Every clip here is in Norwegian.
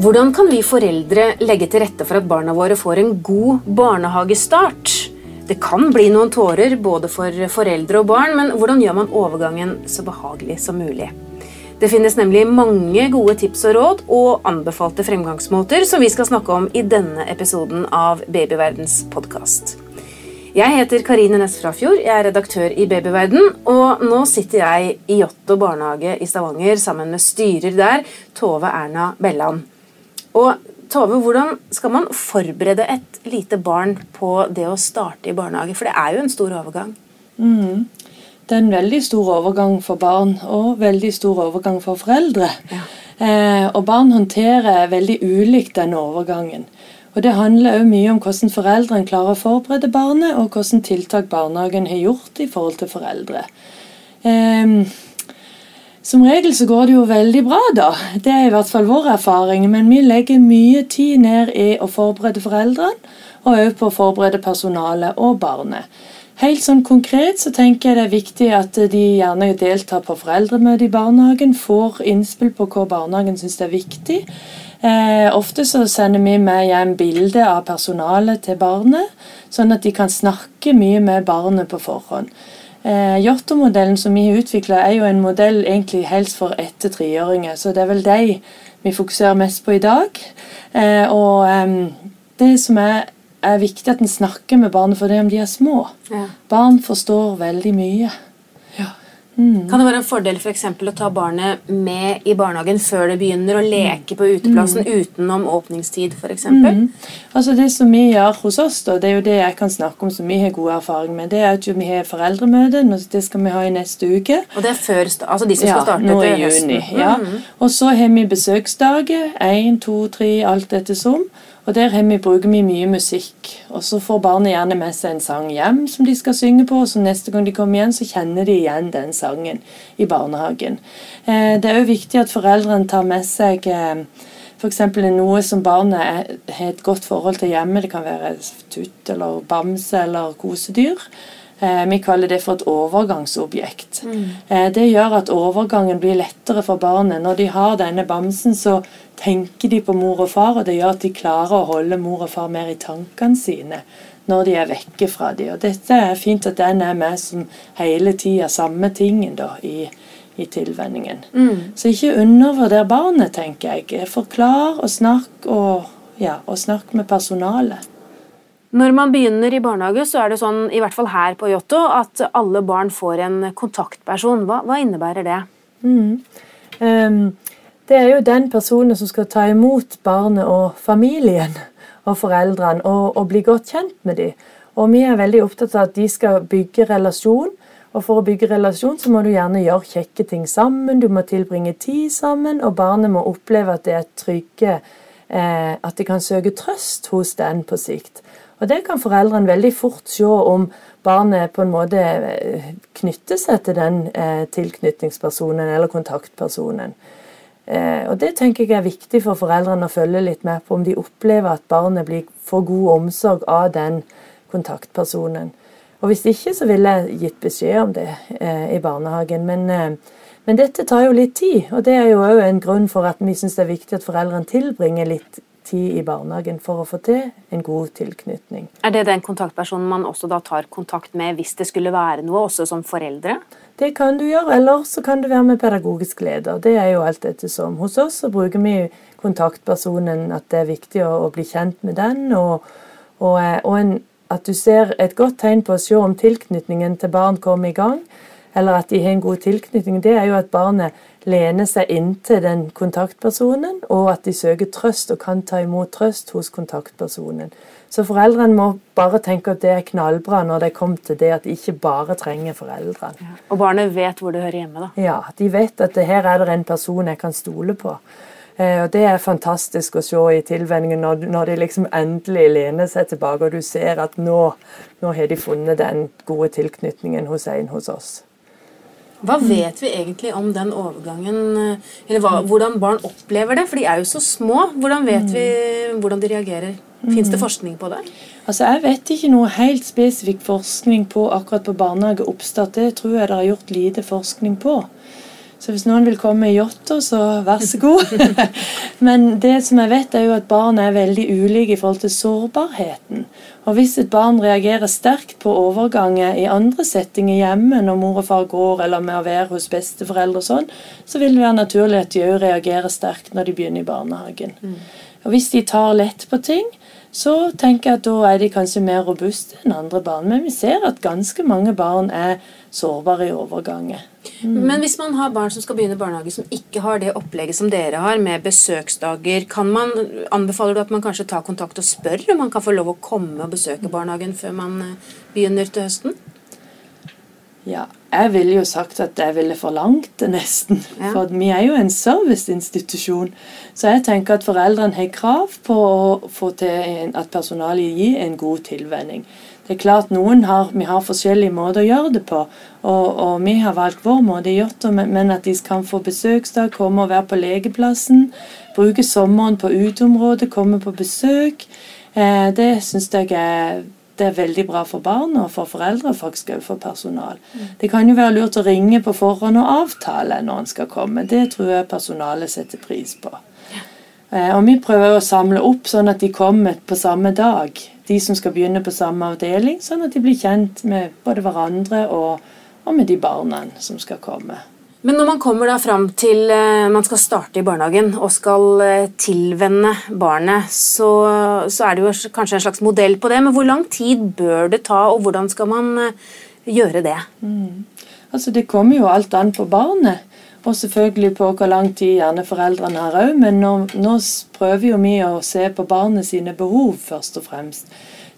Hvordan kan vi foreldre legge til rette for at barna våre får en god barnehagestart? Det kan bli noen tårer både for foreldre og barn, men hvordan gjør man overgangen så behagelig som mulig? Det finnes nemlig mange gode tips og råd og anbefalte fremgangsmåter som vi skal snakke om i denne episoden av Babyverdens podkast. Jeg heter Karine Næss Frafjord, jeg er redaktør i Babyverden, og nå sitter jeg i Jotto barnehage i Stavanger sammen med styrer der, Tove Erna Belland. Og Tove, hvordan skal man forberede et lite barn på det å starte i barnehage? For det er jo en stor overgang. Mm. Det er en veldig stor overgang for barn, og veldig stor overgang for foreldre. Ja. Eh, og barn håndterer veldig ulikt denne overgangen. Og Det handler òg mye om hvordan foreldrene klarer å forberede barnet, og hvordan tiltak barnehagen har gjort i forhold til foreldre. Um, som regel så går det jo veldig bra, da. Det er i hvert fall vår erfaring. Men vi legger mye tid ned i å forberede foreldrene, og òg på å forberede personalet og barnet. Helt sånn konkret så tenker jeg det er viktig at de gjerne deltar på foreldremøte i barnehagen, får innspill på hva barnehagen syns er viktig. Eh, ofte så sender vi med hjem bilde av personalet til barnet, sånn at de kan snakke mye med barnet på forhånd. Eh, Jotto-modellen som vi har utvikla, er jo en modell egentlig helst for etter treåringer, så det er vel de vi fokuserer mest på i dag. Eh, og eh, det som er, er viktig at en snakker med barnet for det om de er små. Ja. Barn forstår veldig mye. Mm. Kan det være en fordel for eksempel, å ta barnet med i barnehagen før det begynner å leke på uteplassen mm. utenom åpningstid for Mm. Altså det som vi gjør hos oss, da, det er jo det jeg kan snakke om som vi har god erfaring med, det er at vi har foreldremøte. Det skal vi ha i neste uke. Og det er før, altså de som skal starte ja, nå i juni. Ja. Mm. Og så har vi besøksdager. Én, to, tre, alt etter som. Og Der vi, bruker vi mye musikk. Og Så får barnet gjerne med seg en sang hjem som de skal synge på. og så Neste gang de kommer igjen, så kjenner de igjen den sangen i barnehagen. Eh, det er òg viktig at foreldrene tar med seg eh, f.eks. noe som barnet har et godt forhold til hjemme. Det kan være tutt eller bamse eller kosedyr. Eh, vi kaller det for et overgangsobjekt. Mm. Det gjør at overgangen blir lettere for barnet. Når de har denne bamsen, så tenker de på mor og far, og det gjør at de klarer å holde mor og far mer i tankene sine når de er vekke fra dem. Og dette er fint at den er med som hele tida samme tingen da, i, i tilvenningen. Mm. Så ikke undervurder barnet, tenker jeg. Forklar og snakk, og, ja, og snakk med personalet. Når man begynner i barnehage, så er det sånn, i hvert fall her på Jotto, at alle barn får en kontaktperson. Hva, hva innebærer det? Mm. Um, det er jo den personen som skal ta imot barnet og familien og foreldrene og, og bli godt kjent med dem. Og vi er veldig opptatt av at de skal bygge relasjon. Og for å bygge relasjon så må du gjerne gjøre kjekke ting sammen, du må tilbringe tid sammen, og barnet må oppleve at det er trygge, eh, at de kan søke trøst hos den på sikt. Og det kan foreldrene veldig fort se om barnet på en måte eh, knytter seg til den eh, tilknytningspersonen eller kontaktpersonen. Eh, og Det tenker jeg er viktig for foreldrene å følge litt med på, om de opplever at barnet blir, får god omsorg av den kontaktpersonen. Og Hvis ikke, så ville jeg gitt beskjed om det eh, i barnehagen. Men, eh, men, dette tar jo litt tid, og det er jo òg en grunn for at vi syns det er viktig at foreldrene tilbringer litt tid i barnehagen for å få til en god tilknytning. Er det den kontaktpersonen man også da tar kontakt med hvis det skulle være noe, også som foreldre? Det kan du gjøre, eller så kan du være med pedagogisk leder. Det er jo alt ettersom. Hos oss så bruker vi kontaktpersonen, at det er viktig å, å bli kjent med den. og, og, eh, og en, at du ser et godt tegn på å se om tilknytningen til barn kommer i gang, eller at de har en god tilknytning, det er jo at barnet lener seg inntil den kontaktpersonen, og at de søker trøst og kan ta imot trøst hos kontaktpersonen. Så foreldrene må bare tenke at det er knallbra når det kommer til det at de ikke bare trenger foreldrene. Ja. Og barnet vet hvor det hører hjemme, da? Ja, de vet at her er det en person jeg kan stole på. Eh, og Det er fantastisk å se i tilvenningen når, når de liksom endelig lener seg tilbake, og du ser at nå, nå har de funnet den gode tilknytningen hos en hos oss. Hva vet vi egentlig om den overgangen, eh, eller hva, hvordan barn opplever det? For de er jo så små. Hvordan vet vi hvordan de reagerer? Fins det mm. forskning på det? Altså, Jeg vet ikke noe helt spesifikk forskning på akkurat på barnehageoppstart. Det tror jeg det har gjort lite forskning på. Så hvis noen vil komme i yachta, så vær så god. Men det som jeg vet, er jo at barn er veldig ulike i forhold til sårbarheten. Og hvis et barn reagerer sterkt på overganger i andre settinger hjemme, når mor og far går, eller med å være hos besteforeldre og sånn, så vil det være naturlig at de òg reagerer sterkt når de begynner i barnehagen. Mm. Og hvis de tar lett på ting, så tenker jeg at da er de kanskje mer robuste enn andre barn. Men vi ser at ganske mange barn er sårbare i overgangen. Mm. Men hvis man har barn som skal begynne i barnehage som ikke har det opplegget som dere har, med besøksdager, kan man, anbefaler du at man kanskje tar kontakt og spør om man kan få lov å komme og besøke barnehagen før man eh, begynner til høsten? Ja, jeg ville jo sagt at jeg ville forlangt det, nesten. Ja. For vi er jo en serviceinstitusjon. Så jeg tenker at foreldrene har krav på å få til at personalet gir en god tilvenning. Det er klart noen har, Vi har forskjellige måter å gjøre det på, og, og vi har valgt vår måte å gjøre det men at de kan få besøksdag, komme og være på legeplassen, bruke sommeren på uteområdet, komme på besøk, eh, det syns jeg er det er veldig bra for barn og for foreldre, og faktisk også for personal. Mm. Det kan jo være lurt å ringe på forhånd og avtale når en skal komme. Det tror jeg personalet setter pris på. Eh, og vi prøver å samle opp sånn at de kommer på samme dag, de som skal begynne på samme avdeling, sånn at de blir kjent med både hverandre og, og med de barna som skal komme. Men når man kommer da fram til uh, man skal starte i barnehagen og skal uh, tilvenne barnet, så, så, er det jo kanskje en slags modell på det. Men hvor lang tid bør det ta, og hvordan skal man uh, gjøre det? Mm. Altså Det kommer jo alt an på barnet, og selvfølgelig på hvor lang tid gjerne foreldrene har òg. Men nå, nå prøver jo vi å se på barnet sine behov, først og fremst.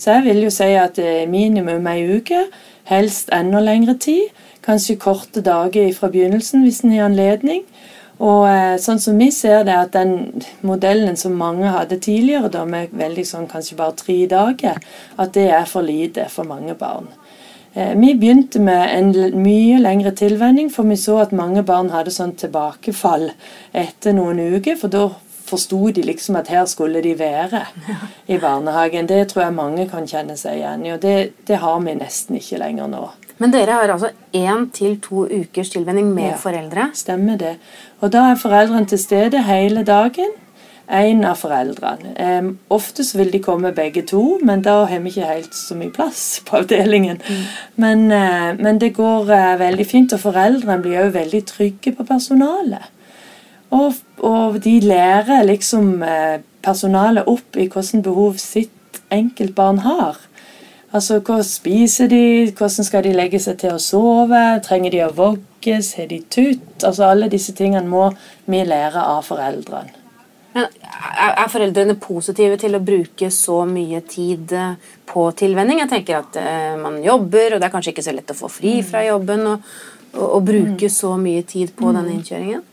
Så jeg vil jo si at minimum ei uke, helst enda lengre tid kanskje korte dager fra begynnelsen hvis en har anledning. Og eh, sånn som vi ser det, at den modellen som mange hadde tidligere, da med veldig sånn kanskje bare tre dager, at det er for lite for mange barn. Eh, vi begynte med en mye lengre tilvenning, for vi så at mange barn hadde sånn tilbakefall etter noen uker. For da forsto de liksom at her skulle de være i barnehagen. Det tror jeg mange kan kjenne seg igjen i, og det, det har vi nesten ikke lenger nå. Men dere har altså én til to ukers tilvenning med ja, foreldre? Stemmer det. Og da er foreldrene til stede hele dagen. En av foreldrene. Um, ofte så vil de komme begge to, men da har vi ikke helt så mye plass på avdelingen. Mm. Men, uh, men, det går uh, veldig fint, og foreldrene blir òg veldig trygge på personalet. Og, og de lærer liksom uh, personalet opp i hvilke behov sitt enkeltbarn har. Altså, Hva spiser de? Hvordan skal de legge seg til å sove? Trenger de å vogges? Har de tut? Altså, Alle disse tingene må vi lære av foreldrene. Men Er foreldrene positive til å bruke så mye tid eh, på tilvenning? Jeg tenker at uh, man jobber, og det er kanskje ikke så lett å få fri fra jobben. Og, og bruke så mye tid på denne innkjøringen?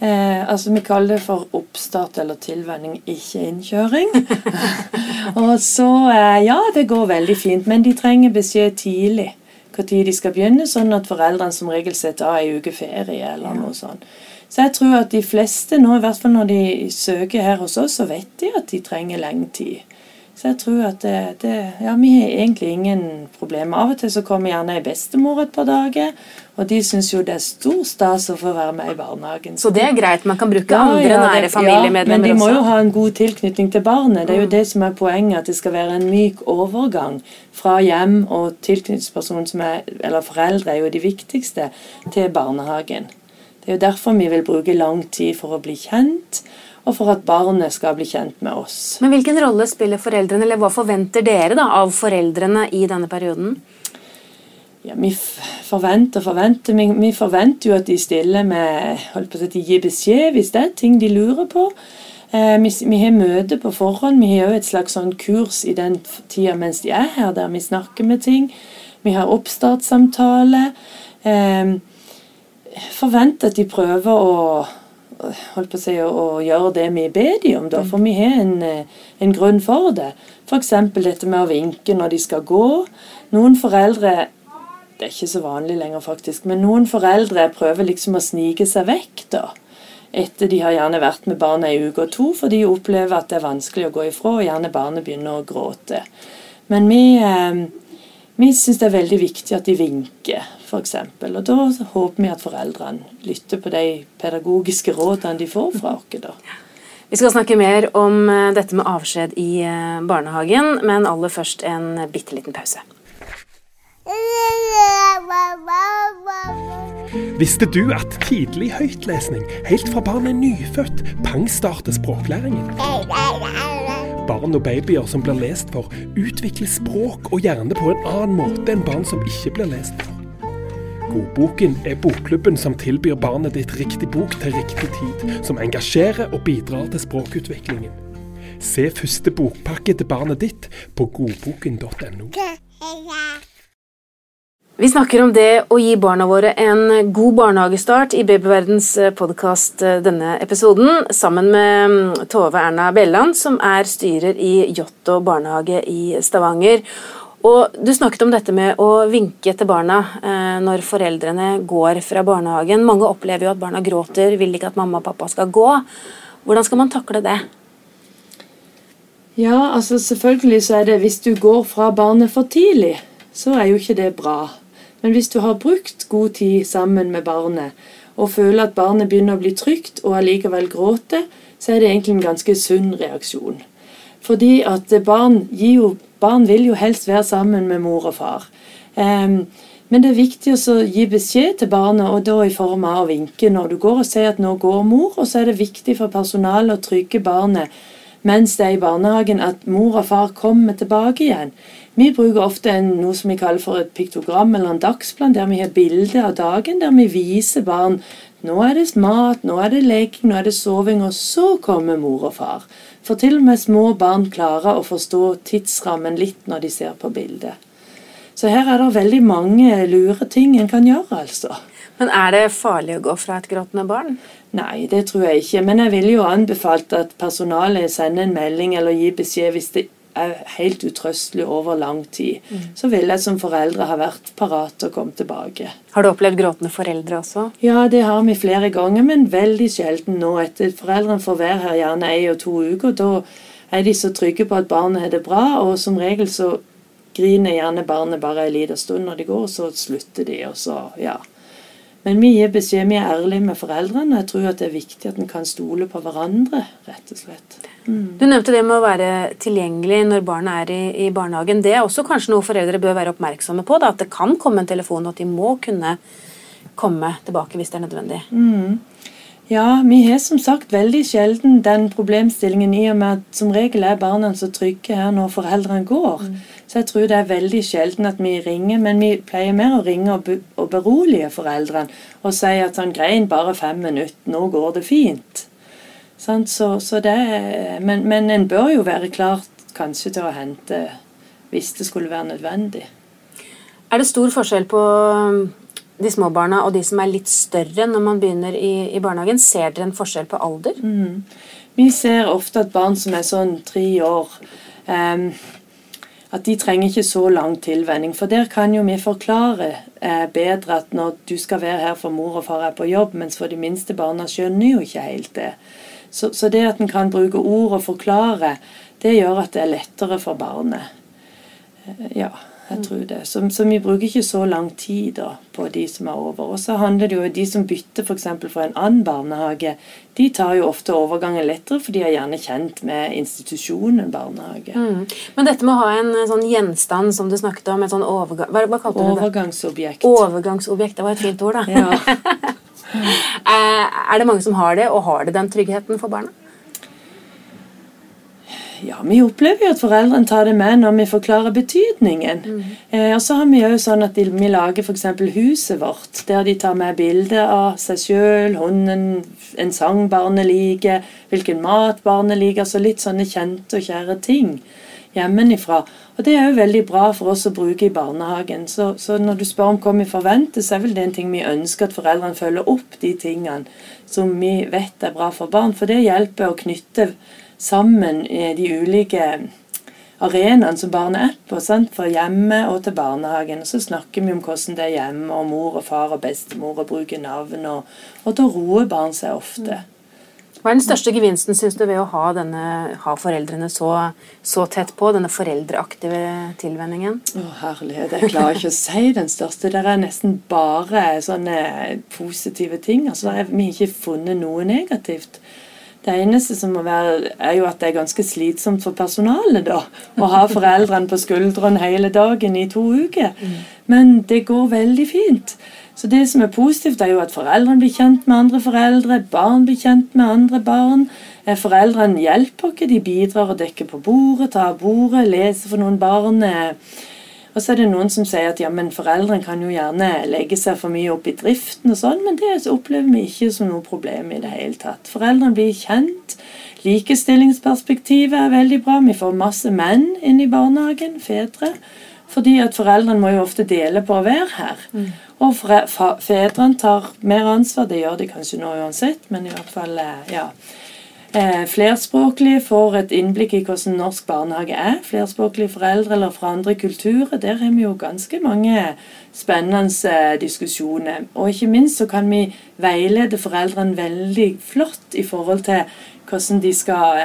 Eh, altså Vi kaller det for oppstart eller tilvenning, ikke innkjøring. og så eh, Ja, det går veldig fint, men de trenger beskjed tidlig når de skal begynne, sånn at foreldrene som regel setter av ei uke ferie eller noe sånt. Så jeg tror at de fleste nå, i hvert fall når de søker her hos oss, så vet de at de trenger lenge tid. Så jeg tror at det, det, Ja, vi har egentlig ingen problemer. Av og til så kommer gjerne ei bestemor et par dager, og de syns jo det er stor stas å få være med i barnehagen. Så det er greit? Man kan bruke ja, andre ja, nære familiemedlemmer også? Ja, men de må jo ha en god tilknytning til barnet. Det er jo mm. det som er poenget, at det skal være en myk overgang fra hjem og tilknytningsperson som er, eller foreldre er jo de viktigste, til barnehagen. Det er jo derfor vi vil bruke lang tid for å bli kjent og for at barnet skal bli kjent med oss. Men Hvilken rolle spiller foreldrene, eller hva forventer dere da av foreldrene i denne perioden? Ja, Vi forventer forventer, vi, vi forventer jo at de stiller med holdt på å si, De gir beskjed hvis det er ting de lurer på. Eh, vi, vi, har møte på forhånd. Vi har jo et slags sånn kurs i den tida mens de er her, der vi snakker med ting. Vi har oppstartssamtale. Eh, forventer at de prøver å holdt på å si, å, gjøre det vi ber dem om, da, for vi har en, en grunn for det. F.eks. dette med å vinke når de skal gå. Noen foreldre Det er ikke så vanlig lenger, faktisk, men noen foreldre prøver liksom å snike seg vekk, da. Etter de har gjerne vært med barna i uke og to, for de opplever at det er vanskelig å gå ifra, og gjerne barnet begynner å gråte. Men vi, eh, Vi syns det er veldig viktig at de vinker, f.eks. Og da håper vi at foreldrene lytter på de pedagogiske rådene de får fra oss. da. Vi skal snakke mer om eh, dette med avskjed i eh, barnehagen, men aller først en bitte liten pause. Visste du at tidlig høytlesning, helt fra barnet er nyfødt, pangstarter språklæringen? Barn og babyer som blir lest for, utvikler språk og hjerne på en annen måte enn barn som ikke blir lest for. Godboken er bokklubben som tilbyr barnet ditt riktig bok til riktig tid, som engasjerer og bidrar til språkutviklingen. Se første bokpakke til barnet ditt på godboken.no. Vi snakker om det å gi barna våre en god barnehagestart i Babyverdens podkast denne episoden, sammen med mm, Tove Erna Belland, som er styrer i Jotto barnehage i Stavanger. Og Du snakket om dette med å vinke til barna eh, når foreldrene går fra barnehagen. Mange opplever jo at barna gråter, vil ikke at mamma og pappa skal gå. Hvordan skal man takle det? Ja, altså selvfølgelig så er det Hvis du går fra barnet for tidlig, så er jo ikke det bra. Men hvis du har brukt god tid sammen med barnet, og føler at barnet begynner å bli trygt og allikevel gråter, så er det egentlig en ganske sunn reaksjon. Fordi at barn, jo, barn vil jo helst være sammen med mor og far. Um, men det er viktig å gi beskjed til barnet, og da i form av å vinke når du går og sier at 'nå går mor', og så er det viktig for personalet å trygge barnet mens det er i barnehagen at mor og far kommer tilbake igjen. Vi bruker ofte en, noe som vi kaller for et piktogram eller en dagsplan, der vi har bilde av dagen, der vi viser barn nå er det mat, nå er det leking, nå er det soving, og så kommer mor og far. For til og med små barn klarer å forstå tidsrammen litt når de ser på bildet. Så her er det veldig mange lure ting en kan gjøre, altså. Men er det farlig å gå fra et gråtende barn? Nei, det tror jeg ikke. Men jeg ville jo anbefalt at personalet sender en melding eller gir beskjed hvis det er helt utrøstelig over lang tid. Mm. Så vil jeg som foreldre ha vært parat til å komme tilbake. Har du opplevd gråtende foreldre også? Ja, det har vi flere ganger, men veldig sjelden nå. Etter foreldrene får være her gjerne ei og to uker. Da er de så trygge på at barnet har det bra, og som regel så griner gjerne barnet bare en liten stund når de går, og så slutter de, og så, ja. Men vi gir beskjed, vi er ærlige med foreldrene. og Jeg tror at det er viktig at en kan stole på hverandre, rett og slett. Mm. Du nevnte det med å være tilgjengelig når barna er i, i, barnehagen. Det er også kanskje noe foreldre bør være oppmerksomme på. Da, at det kan komme en telefon, og at de må kunne komme tilbake hvis det er nødvendig. Mm. Ja, vi har som sagt veldig sjelden den problemstillingen i og med at som regel er barna så trygge her når foreldrene går. Mm. Så jeg tror det er veldig sjelden at vi ringer, men vi pleier mer å ringe og, og berolige foreldrene og si at sånn grein bare fem minutter, nå går det fint. Sånn, så, så det, men, men en bør jo være klar kanskje til å hente hvis det skulle være nødvendig. Er det stor forskjell på de små barna og de som er litt større når man begynner i, i barnehagen? Ser dere en forskjell på alder? Mm. Vi ser ofte at barn som er sånn tre år um, at de trenger ikke så lang tilvenning. For der kan jo vi forklare eh, bedre at når du skal være her for mor og far er på jobb, mens for de minste barna skjønner jo ikke helt det. Så, så det at en kan bruke ord og forklare, det gjør at det er lettere for barnet. Eh, ja. Jeg tror det. Så, så, vi bruker ikke så lang tid da, på de som er over. Og så handler det jo om de som bytter f.eks. fra en annen barnehage. De tar jo ofte overgangen lettere, for de er gjerne kjent med institusjonen barnehage. Mm. Men dette med å ha en sånn gjenstand som du snakket om, et sånn overgang, hva, hva kalte du det? Overgangsobjekt. Overgangsobjekt, Det var et fint ord, da. Ja. Eh, er det mange som har det, og har det den tryggheten for barna? Ja, vi opplever jo at foreldrene tar det med når vi forklarer betydningen. Mm. Eh, og så har vi jo sånn at de, vi lager f.eks. huset vårt, der de tar med bilder av seg sjøl, hunden, en sang barnet liker, hvilken mat barnet liker. Så litt sånne kjente og kjære ting hjemmefra. Og det er jo veldig bra for oss å bruke i barnehagen. Så, så når du spør om hva vi forventer, så er vel det en ting vi ønsker at foreldrene følger opp de tingene som vi vet er bra for barn. For det hjelper å knytte sammen de ulike arenaene som barnet er på. Sant? Fra hjemme og til barnehagen. Og så snakker vi om hvordan det er hjemme, og mor og far og bestemor, og bruker navn. Og, og da roer barn seg ofte. Hva er den største gevinsten synes du ved å ha, denne, ha foreldrene så, så, tett på, denne foreldreaktive tilvenningen? Å, herlighet, jeg klarer ikke å si den største. Det er nesten bare sånne positive ting. Altså, vi har ikke funnet noe negativt. Det eneste som må være, er jo at det er ganske slitsomt for personalet da, å ha foreldrene på skuldrene hele dagen i to uker. Mm. Men det går veldig fint. Så det som er positivt, er jo at foreldrene blir kjent med andre foreldre, barn blir kjent med andre barn. Eh, foreldrene hjelper ikke, de bidrar og dekker på bordet, tar bordet, leser for noen barn. Og så er det noen som sier at ja, men foreldrene kan jo gjerne legge seg for mye opp i driften og sånn, men det opplever vi ikke som noe problem i det hele tatt. Foreldrene blir kjent. Likestillingsperspektivet er veldig bra. Vi får masse menn inn i barnehagen, fedre. Fordi at foreldrene må jo ofte dele på å være her. Mm. Og fedrene tar mer ansvar, det gjør de kanskje nå uansett, men i hvert fall eh, ja. Eh, flerspråklige får et innblikk i hvordan norsk barnehage er. Flerspråklige foreldre eller fra andre kulturer. Der har vi jo ganske mange spennende eh, diskusjoner. Og ikke minst så kan vi veilede foreldrene veldig flott i forhold til hvordan de skal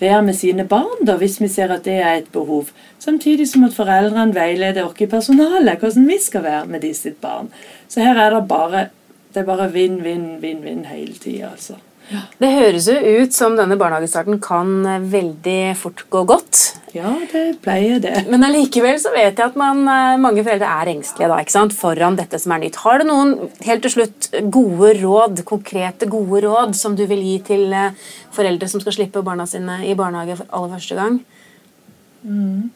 være med sine barn, da, hvis vi ser at det er et behov. Samtidig som at foreldrene veileder oss i personalet hvordan vi skal være med de sitt barn. Så her er det bare bare vinn, vinn, vinn, vinn hele tida, altså. Det høres jo ut som denne barnehagestarten kan eh, veldig fort gå godt. Ja, det pleier det. Men allikevel så vet jeg at man, eh, mange foreldre er engstelige da, ikke sant? foran dette som er nytt. Har du noen helt til slutt gode råd, konkrete gode råd som du vil gi til eh, foreldre som skal slippe barna sine i barnehage for aller første gang? Mm.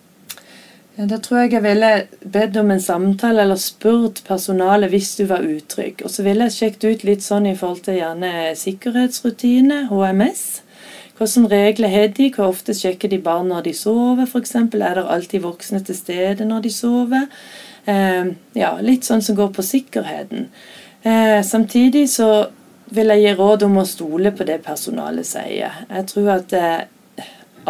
Ja, Da tror jeg jeg ville bedt om en samtale eller spurt personalet hvis du var utrygg. Og så ville jeg sjekket ut litt sånn i forhold til gjerne sikkerhetsrutine, HMS. Hvilke regler har de? Hvor ofte sjekker de barn når de sover, f.eks.? Er det alltid voksne til stede når de sover? Eh, ja, litt sånn som går på sikkerheten. Eh, samtidig så vil jeg gi råd om å stole på det personalet sier. Jeg tror at eh,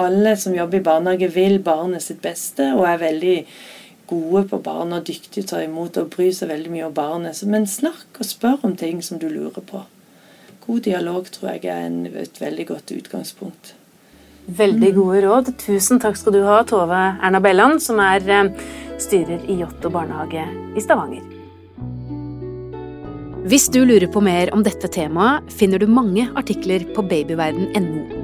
alle som jobber i barnehage, vil barnet sitt beste og er veldig gode på barn og dyktige til å ta imot og bry seg veldig mye om barnet. Men snakk og spør om ting som du lurer på. God dialog tror jeg er en, et veldig godt utgangspunkt. Veldig gode råd. Tusen takk skal du ha, Tove Erna Belland, som er eh, styrer i Jotto barnehage i Stavanger. Hvis du lurer på mer om dette temaet, finner du mange artikler på babyverden.no